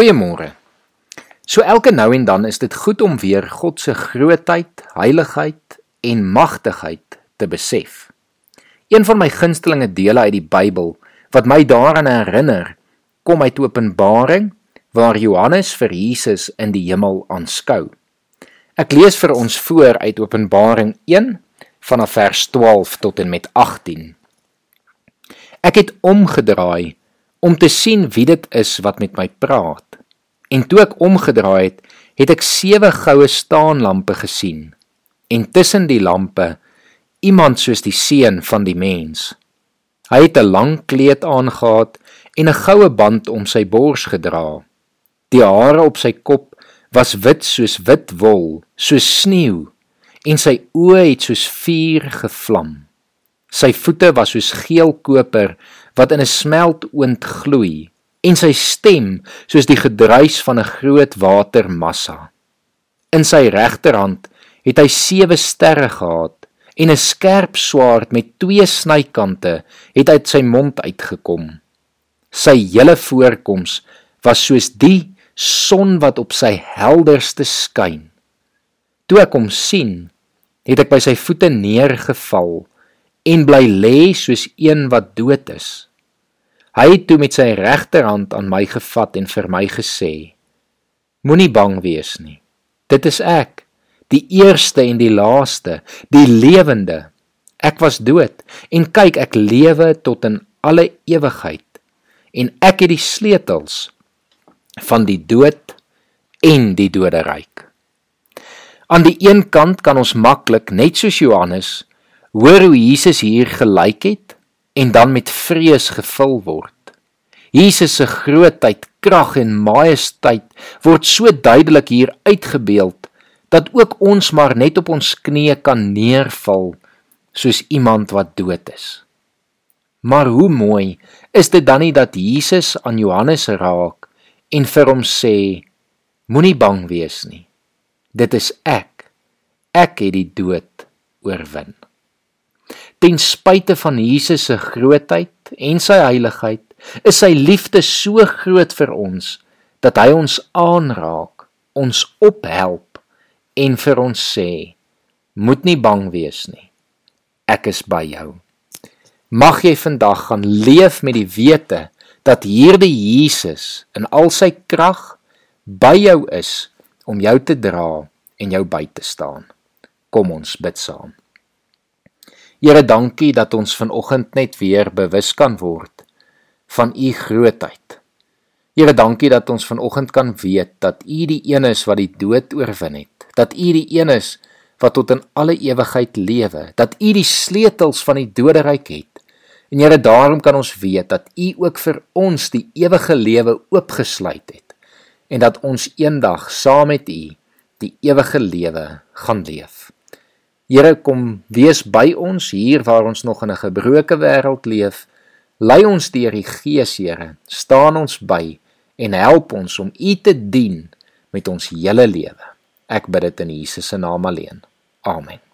Goeiemôre. So elke nou en dan is dit goed om weer God se grootheid, heiligheid en magtigheid te besef. Een van my gunstelinge dele uit die Bybel wat my daaraan herinner, kom uit Openbaring waar Johannes vir Jesus in die hemel aanskou. Ek lees vir ons voor uit Openbaring 1 vanaf vers 12 tot en met 18. Ek het omgedraai om te sien wie dit is wat met my praat. En toe ek omgedraai het, het ek sewe goue staanlampe gesien en tussen die lampe iemand soos die seun van die mens. Hy het 'n lang kleed aangetree en 'n goue band om sy bors gedra. Die hare op sy kop was wit soos wit wol, soos sneeu, en sy oë het soos vuur gevlam. Sy voete was soos geel koper wat in 'n smeltoond gloei en sy stem soos die gedruis van 'n groot watermassa. In sy regterhand het hy sewe sterre gehad en 'n skerp swaard met twee snykante het uit sy mond uitgekom. Sy hele voorkoms was soos die son wat op sy helderste skyn. Toe ek hom sien, het ek by sy voete neergeval en bly lê soos een wat dood is. Hy het toe met sy regterhand aan my gevat en vir my gesê: Moenie bang wees nie. Dit is ek, die eerste en die laaste, die lewende. Ek was dood en kyk ek lewe tot in alle ewigheid en ek het die sleutels van die dood en die doderyk. Aan die een kant kan ons maklik net soos Johannes hoor hoe Jesus hier gelyk het en dan met vrees gevul word. Jesus se grootheid, krag en majesteit word so duidelik hier uitgebeeld dat ook ons maar net op ons knieë kan neerval soos iemand wat dood is. Maar hoe mooi is dit dan nie dat Jesus aan Johannes raak en vir hom sê moenie bang wees nie. Dit is ek. Ek het die dood oorwin ten spyte van Jesus se grootheid en sy heiligheid, is sy liefde so groot vir ons dat hy ons aanraak, ons ophelp en vir ons sê: Moet nie bang wees nie. Ek is by jou. Mag jy vandag gaan leef met die wete dat hierdie Jesus in al sy krag by jou is om jou te dra en jou by te staan. Kom ons bid saam. Here, dankie dat ons vanoggend net weer bewus kan word van u grootheid. Here, dankie dat ons vanoggend kan weet dat u die een is wat die dood oorwin het, dat u die een is wat tot in alle ewigheid lewe, dat u die sleutels van die doderyk het. En Here, daarom kan ons weet dat u ook vir ons die ewige lewe oopgesluit het en dat ons eendag saam met u die ewige lewe gaan leef. Here kom wees by ons hier waar ons nog in 'n gebroke wêreld leef. Lei ons deur die Gees, Here. Staan ons by en help ons om U te dien met ons hele lewe. Ek bid dit in Jesus se naam alleen. Amen.